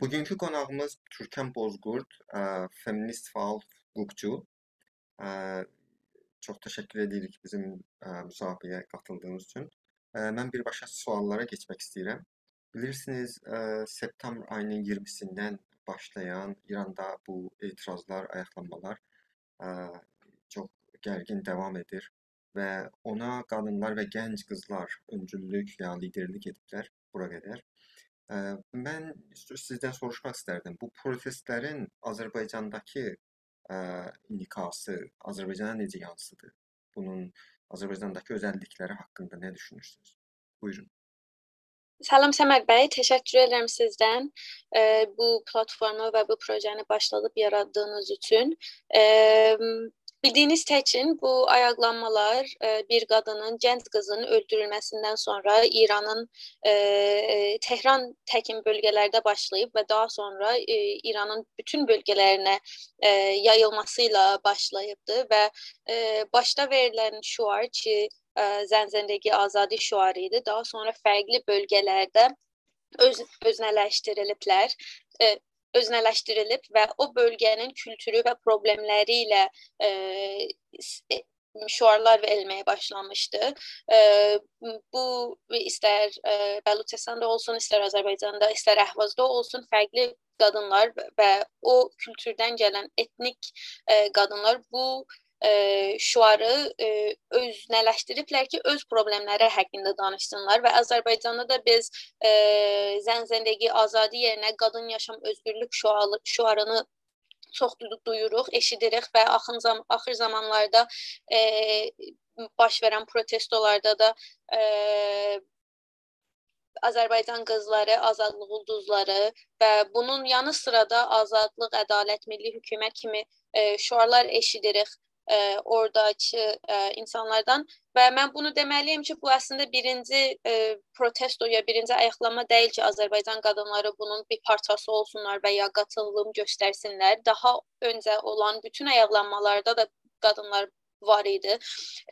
Bugünkü qonağımız Türkan Bozqurd, ə, feminist faal hüquqçu. Ə, Çox təşəkkür edirik bizim ə, müsabiqəyə qatıldığınız üçün. Ə, Mən birbaşa suallara keçmək istəyirəm. Bilirsiniz, ə, septembr ayının 20-sindən başlayan İranda bu etirazlar, ayaqlanmalar ə, çox gərgin davam edir və ona qadınlar və gənc qızlar öncüllük ya liderlik ediblər bura qədər. Mən sizdən soruşmaq istərdim. Bu protestlərin Azərbaycandakı ə, inikası Azərbaycana necə yansıdı? Bunun Azərbaycandakı özəllikləri haqqında nə düşünürsünüz? Buyurun. Salam Səməd bəy, təşəkkür edirəm sizdən e, bu platformu və bu projəni başladıb yaratdığınız üçün. E, Bildiyiniz təkin bu ayaqlanmalar e, bir qadının, gənc qızın öldürülməsindən sonra İranın e, Tehran təkin bölgələrdə başlayıb və daha sonra e, İranın bütün bölgələrinə e, yayılması ilə başlayıbdı və e, başda verilən şüar ki, e, Zənzəndəki azadi şüarı idi. Daha sonra fərqli bölgələrdə öz öznələşdiriliblər. E, öznələşdirilib və o bölgənin kültürü və problemləri ilə e, e, şüarlar verilməyə başlamışdı. E, bu istər e, Bəluçistanda olsun, istər Azərbaycanda, istər Əhvazda olsun, fərqli qadınlar və o kültürdən gələn etnik e, qadınlar bu ə, şüarı ə, öznələşdiriblər ki, öz problemləri haqqında danışsınlar və Azərbaycanda da biz ə, zən zəndəgi azadi yerinə qadın yaşam özgürlük şüarı, şüarını çox duyuruq, eşidirik və axın zam axır zamanlarda e, baş verən protestolarda da e, Azərbaycan qızları, azadlıq ulduzları və bunun yanı sıra da azadlıq, ədalət, milli hökumət kimi e, şüarlar eşidirik ə, oradakı ə, insanlardan və mən bunu deməliyəm ki, bu əslində birinci ə, protesto ya birinci ayaqlanma deyil ki, Azərbaycan qadınları bunun bir parçası olsunlar və ya qatılım göstərsinlər. Daha öncə olan bütün ayaqlanmalarda da qadınlar var idi.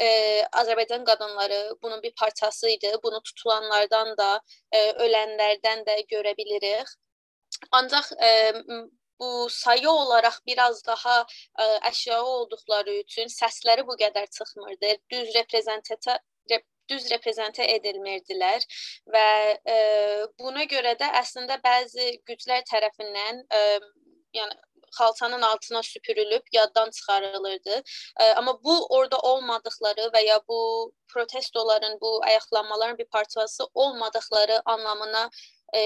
Ee, Azərbaycan qadınları bunun bir parçası idi. Bunu tutulanlardan da, e, ölənlərdən də görə bilirik. Ancaq e, bu sayı olaraq biraz daha ə, əşyağı olduqları üçün səsləri bu qədər çıxmırdı. Düz reprezentata rep düz reprezentə edilmirdilər və ə, buna görə də əslində bəzi güclər tərəfindən ə, yəni xalçanın altına süpürülüb yaddan çıxarılırdı. Ə, amma bu orada olmadıkları və ya bu protestoların, bu ayaqlanmaların bir parçası olmadıkları anlamına ə,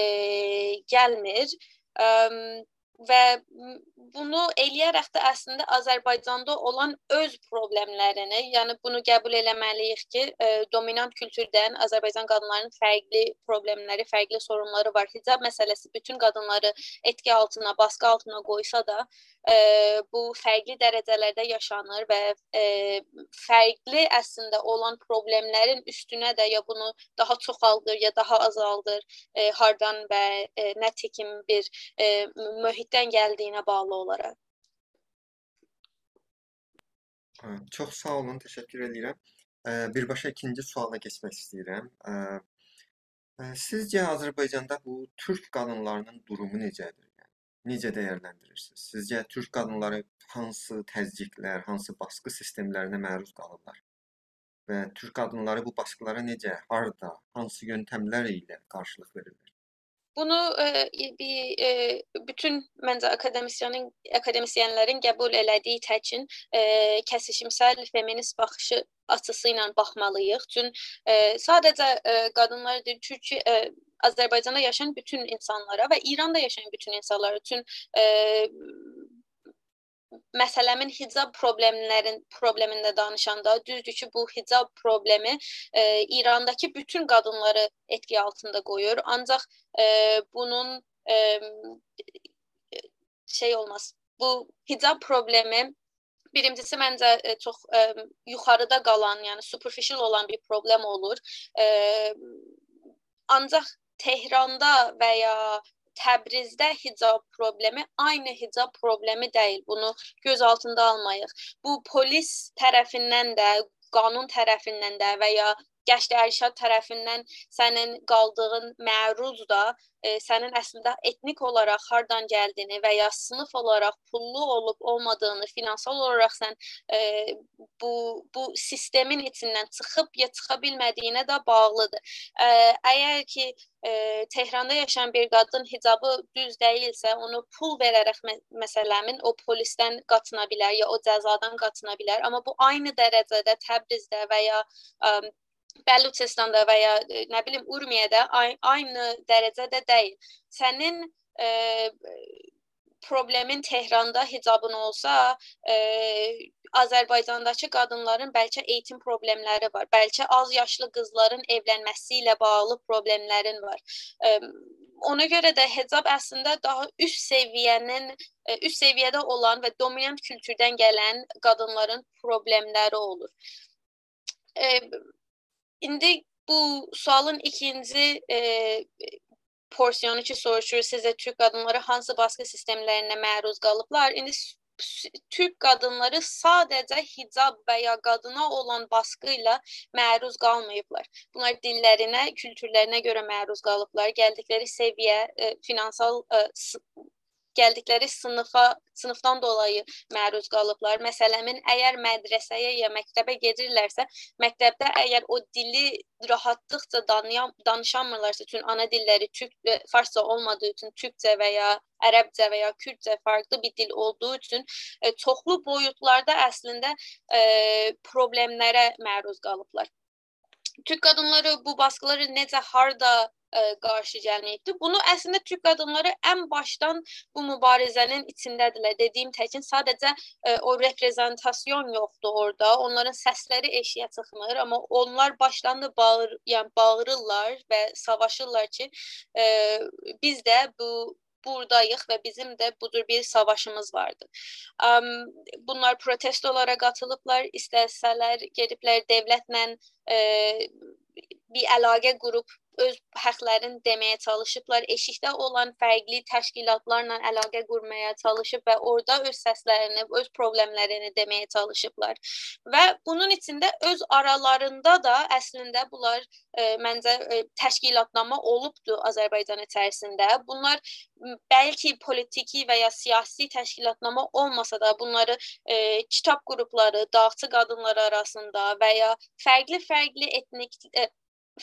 gəlmir. Ə, və bunu eləyərək də əslində Azərbaycanda olan öz problemlərini, yəni bunu qəbul eləməliyik ki, ə, e, dominant kültürdən Azərbaycan qadınlarının fərqli problemləri, fərqli sorunları var. Hicab məsələsi bütün qadınları etki altına, baskı altına qoysa da, ə, e, bu fərqli dərəcələrdə yaşanır və ə, e, fərqli əslində olan problemlərin üstünə də ya bunu daha çoxaldır, ya daha azaldır, ə, hardan və ə, nə təkim bir ə, mühit mühitdən gəldiyinə bağlı olaraq. Çox sağ olun, təşəkkür edirəm. Birbaşa ikinci suala keçmək istəyirəm. Sizcə Azərbaycanda bu türk qadınlarının durumu necədir? Yəni, necə dəyərləndirirsiniz? Sizcə türk qadınları hansı təzyiqlər, hansı baskı sistemlərinə məruz qalırlar? Və türk qadınları bu baskılara necə, harda, hansı yöntəmlər ilə qarşılıq verirlər? Bunu e, bir e, bütün məncə akademisyenin akademisyenlərin qəbul elədiyi təkin e, kəsişimsəl feminist baxışı açısı ilə baxmalıyıq. Çün e, sadəcə e, qadınlar deyil, Türkiyə e, Azərbaycanda yaşayan bütün insanlara və İranda yaşayan bütün insanlar üçün e, məsələmin hicab problemlərin problemində danışanda düzdür ki, bu hicab problemi e, İrandakı bütün qadınları etki altında qoyur. Ancaq e, bunun e, şey olmaz. Bu hicab problemi birincisi məncə e, çox e, yuxarıda qalan, yəni superficial olan bir problem olur. E, ancaq Tehranda və ya Təbrizdə hicab problemi aynı hicab problemi deyil. Bunu göz altında almayıq. Bu polis tərəfindən də, qanun tərəfindən də və ya gəşli ərşad tərəfindən sənin qaldığın məruz da e, sənin əslində etnik olaraq hardan gəldiyini və ya sinif olaraq pullu olub olmadığını, finansal olaraq sən e, bu bu sistemin içindən çıxıb ya çıxa bilmədiyinə də bağlıdır. E, əgər ki e, Tehranda yaşayan bir qadın hicabı düz deyilsə, onu pul verərək mə məsələmin o polisdən qatına bilər ya o cəzadan qatına bilər. Amma bu aynı dərəcədə Təbrizdə və ya ə, Bəluçistanda və ya nə bilim Urmiyədə aynı dərəcədə deyil. Sənin ə, problemin Tehranda hicabın olsa, e, Azərbaycandakı qadınların bəlkə eğitim problemləri var. Bəlkə az yaşlı qızların evlənməsi ilə bağlı problemlərin var. E, ona görə də hicab əslində daha üst səviyyənin e, üst səviyyədə olan və dominant kültürdən gələn qadınların problemləri olur. E, indi bu sualın ikinci e, porsiyonu ki soruşur sizə Türk qadınları hansı baskı sistemlərinə məruz qalıblar? İndi Türk qadınları sadəcə hicab və ya qadına olan baskı ilə məruz qalmayıblar. Bunlar dillərinə, kültürlərinə görə məruz qalıblar. Gəldikləri səviyyə, e, finansal e, gəldikləri sınıfa, sınıfdan dolayı məruz qalıblar. Məsələmin əgər mədrəsəyə ya məktəbə gedirlərsə, məktəbdə əgər o dili rahatlıqca danıyan, danışamırlarsa, çünki ana dilləri türk və farsça olmadığı üçün türkcə və ya ərəbcə və ya kürdcə fərqli bir dil olduğu üçün e, çoxlu boyutlarda əslində e, problemlərə məruz qalıblar. Türk qadınları bu baskıları necə harda ə, qarşı gəlməyibdi. Bunu əslində Türk qadınları ən başdan bu mübarizənin içindədirlər. Dediyim təkin sadəcə ə, o reprezentasyon yoxdur orada. Onların səsləri eşiyə çıxmır, amma onlar başdan da bağır, yəni bağırırlar və savaşırlar ki, ə, biz də bu buradayıq və bizim də budur bir savaşımız vardı. Bunlar protestolara qatılıblar, istəsələr gediblər dövlətlə e, bir əlaqə qurub öz həqlərini deməyə çalışıblar. Eşikdə olan fərqli təşkilatlarla əlaqə qurmaya çalışıb və orada öz səslərini, öz problemlərini deməyə çalışıblar. Və bunun içində öz aralarında da əslində bunlar e, məncə e, təşkilatnama olubdu Azərbaycan içərisində. Bunlar bəlkə politiki və ya siyasi təşkilatnama olmasa da bunları e, kitab qrupları, dağçı qadınlar arasında və ya fərqli-fərqli etnik e,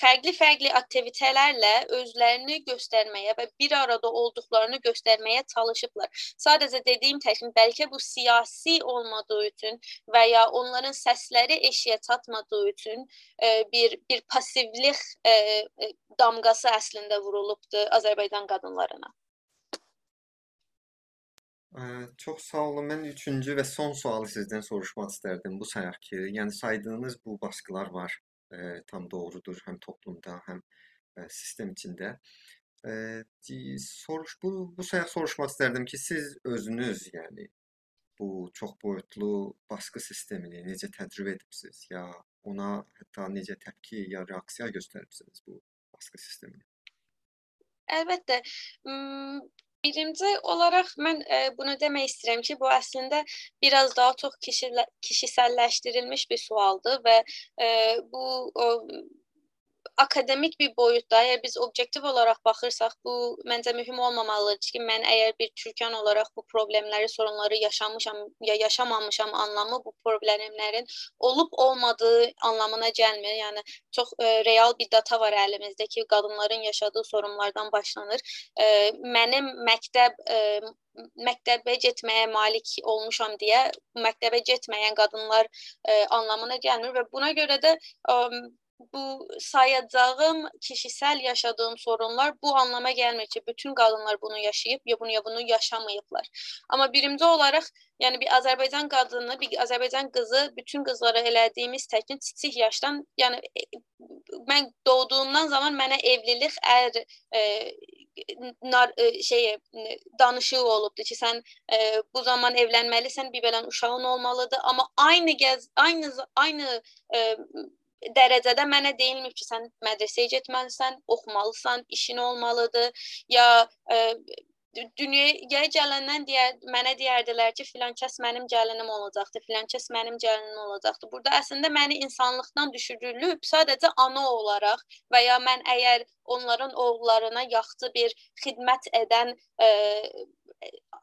fərqli-fərqli aktivitelərlə özlərini göstərməyə və bir arada olduqlarını göstərməyə çalışıblar. Sadəcə dediyim təkin bəlkə bu siyasi olmadığı üçün və ya onların səsləri eşiyə çatmadığı üçün e, bir bir passivlik e, e, damğası əslində vurulubdu Azərbaycan qadınlarına. Çox sağ olun. Mən üçüncü və son sualı sizdən soruşmaq istərdim. Bu sayaq ki, yəni saydığınız bu baskılar var e, tam doğrudur hem toplumda hem e, sistem içinde. E, soruş bu bu sayaq soruşmaq istərdim ki, siz özünüz yəni bu çox boyutlu baskı sistemini necə təcrübə edibsiniz ya ona hətta necə təpki ya reaksiya göstəribsiniz bu baskı sistemini? Əlbəttə. Birinci olaraq mən e, bunu demək istəyirəm ki, bu əslində biraz daha çox kişilə, kişisəlləşdirilmiş bir sualdır və e, bu o, akademik bir boyutda, əgər biz obyektiv olaraq baxırsaq, bu məncə mühüm olmamalıdır ki, mən əgər bir türkən olaraq bu problemləri, sorunları yaşamışam ya yaşamamışam anlamı bu problemlərin olub olmadığı anlamına gəlmir. Yəni çox e, real bir data var əlimizdə ki, qadınların yaşadığı sorunlardan başlanır. E, mənim məktəb e, məktəbə getməyə malik olmuşam deyə məktəbə getməyən qadınlar e, anlamına gəlmir və buna görə də e, bu sayacağım kişisel yaşadığım sorunlar bu anlama gelmir ki bütün kadınlar bunu yaşayıp ya bunu ya bunu yaşamayıplar. Ama birinci olarak yani bir Azerbaycan kadını, bir Azerbaycan kızı bütün kızlara elədiyimiz təkin kiçik yaşdan, yəni mən doğduğumdan zaman mənə evlilik ər e, nar, e, şey danışığı olubdu ki, sən e, bu zaman evlənməlisən, bir belən uşağın olmalıdır, amma aynı gəz aynı aynı e, dərəcədə mənə deyilmir ki, sən mədrəsəyə getməlisən, oxumalısan, işin olmalıdır, ya ə, dünyaya gələndən deyər, mənə deyərdilər ki, filan kəs mənim gəlinim olacaqdı, filan kəs mənim gəlinim olacaqdı. Burada əslində məni insanlıqdan düşürülüb sadəcə ana olaraq və ya mən əgər onların oğullarına yaxşı bir xidmət edən ə,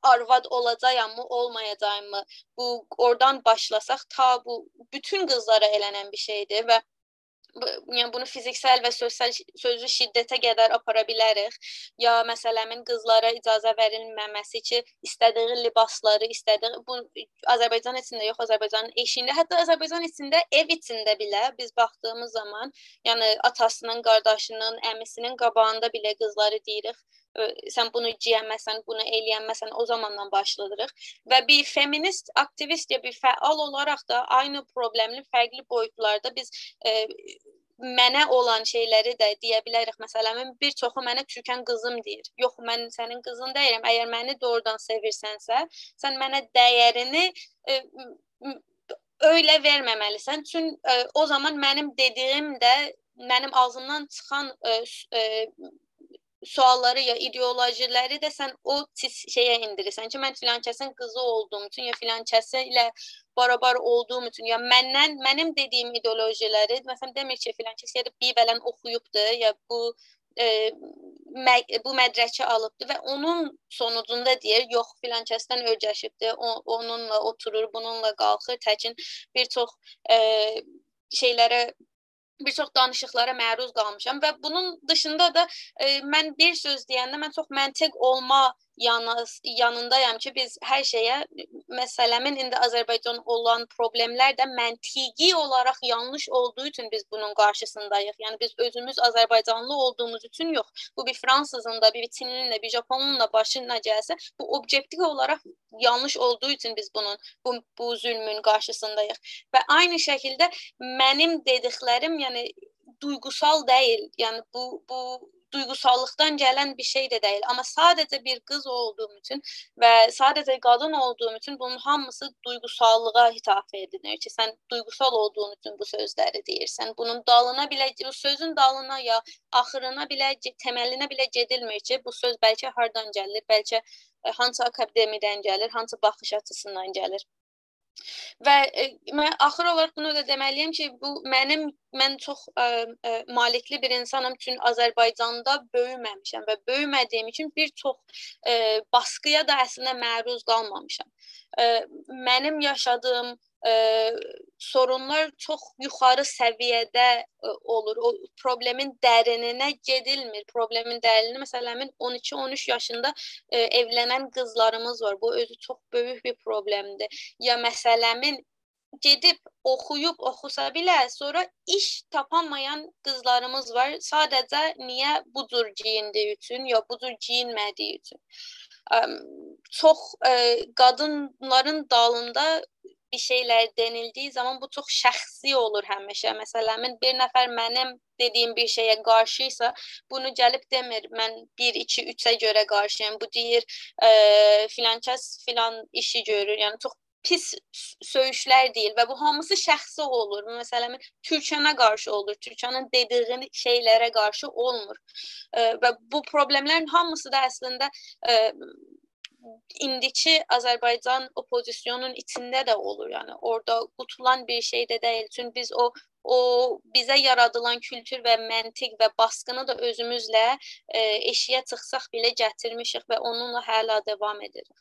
arvad olacağammı, olmayacağammı? Bu oradan başlasaq ta bu bütün qızlara elənən bir şeydir və yəni bunu fiziksel və sosial sözlü şiddətə qədər apara bilərik. Ya məsələmin qızlara icazə verilməməsi ki, istədiyi libasları, istədiyi bu Azərbaycan içində yox, Azərbaycanın eşiyində, hətta Azərbaycan içində ev içində belə biz baxdığımız zaman, yəni atasının, qardaşının, əmisinin qabağında belə qızları deyirik sən bunu geyənməsən, bunu eləyənməsən o zamandan başladırıq və bir feminist aktivist ya bir fəal olaraq da aynı problemin fərqli boyutlarda biz e, mənə olan şeyləri də deyə bilərik. Məsələn, bir çoxu mənə Türkan qızım deyir. Yox, mən sənin qızın deyiləm. Əgər məni doğrudan sevirsənsə, sən mənə dəyərini e, öyle verməməlisən. Çünki e, o zaman mənim dediyim də mənim ağzımdan çıxan e, e, sualları ya ideolojiləri də sən o şeyə indirirsən ki, mən filan kəsin qızı olduğum üçün ya filan kəsi ilə barabar olduğum üçün ya məndən mənim dediyim ideolojiləri məsələn demir ki, filan kəs gedib bir bələn oxuyubdu ya bu e, mə bu mədrəki alıbdı və onun sonucunda deyir, yox filan kəsdən öyrəşibdi, onunla oturur, bununla qalxır, təkin bir çox e, şeylərə bir çox danışıqlara məruz qalmışam və bunun dışında da e, mən bir söz deyəndə mən çox məntiq olma yanı, yanındayam ki, biz hər şeyə məsələmin indi Azərbaycan olan problemlər də məntiqi olaraq yanlış olduğu üçün biz bunun qarşısındayıq. Yəni biz özümüz Azərbaycanlı olduğumuz üçün yox. Bu bir fransızın da, bir Çinlinin də, bir Japonun da başına gəlsə, bu obyektiv olaraq yanlış olduğu üçün biz bunun bu, bu zülmün qarşısındayıq. Və aynı şəkildə mənim dediklərim, yəni duygusal deyil. Yəni bu bu duygusallıktan gelen bir şey de değil. Ama sadece bir kız olduğum için ve sadece kadın olduğum için bunun hamısı duygusallığa hitap edilir ki, sen duygusal olduğun için bu sözleri deyirsən. Bunun dalına bile, bu sözün dalına ya axırına bile, temeline bile gedilmir ki, bu söz belki hardan gəlir, belki e, hansı akademiden gəlir, hansı baxış açısından gəlir. Və e, mən axır olaraq bunu da deməliyəm ki, bu mənim mən çox ə, ə, malikli bir insanam üçün Azərbaycanda böyüməmişəm və böyümədiyim üçün bir çox ə, baskıya da əslində məruz qalmamışam. Ə, mənim yaşadığım ə, sorunlar çox yuxarı səviyyədə ə, olur. O problemin dərininə gedilmir. Problemin dərinini məsələmin 12-13 yaşında ə, evlənən qızlarımız var. Bu özü çox böyük bir problemdir. Ya məsələmin gedib oxuyub oxusa belə sonra iş tapamayan qızlarımız var. Sadəcə niyə bu cür geyindiyi üçün ya bu cür geyinmədiyi üçün. Ə, çox ə, qadınların dalında bir şeyler denildiği zaman bu çok şəxsi olur həmişə. Məsələn, bir nəfər mənim dediyim bir şeyə qarşıysa, bunu gəlib demir, mən 1 2 3-ə görə qarşıyam. Bu deyir, e, filan kəs filan işi görür. Yəni çox pis söyüşlər deyil və bu hamısı şəxsi olur. Məsələn, Türkçənə qarşı olur. Türkçənin dediyi şeylərə qarşı olmur. E, və bu problemlərin hamısı da əslində e, indiki Azərbaycan opozisyonun içində də olur. Yəni orada qutulan bir şey də deyil. Çünki biz o o bizə yaradılan kültür və məntiq və baskını da özümüzlə e, eşiyə çıxsaq belə gətirmişik və onunla hələ davam edirik.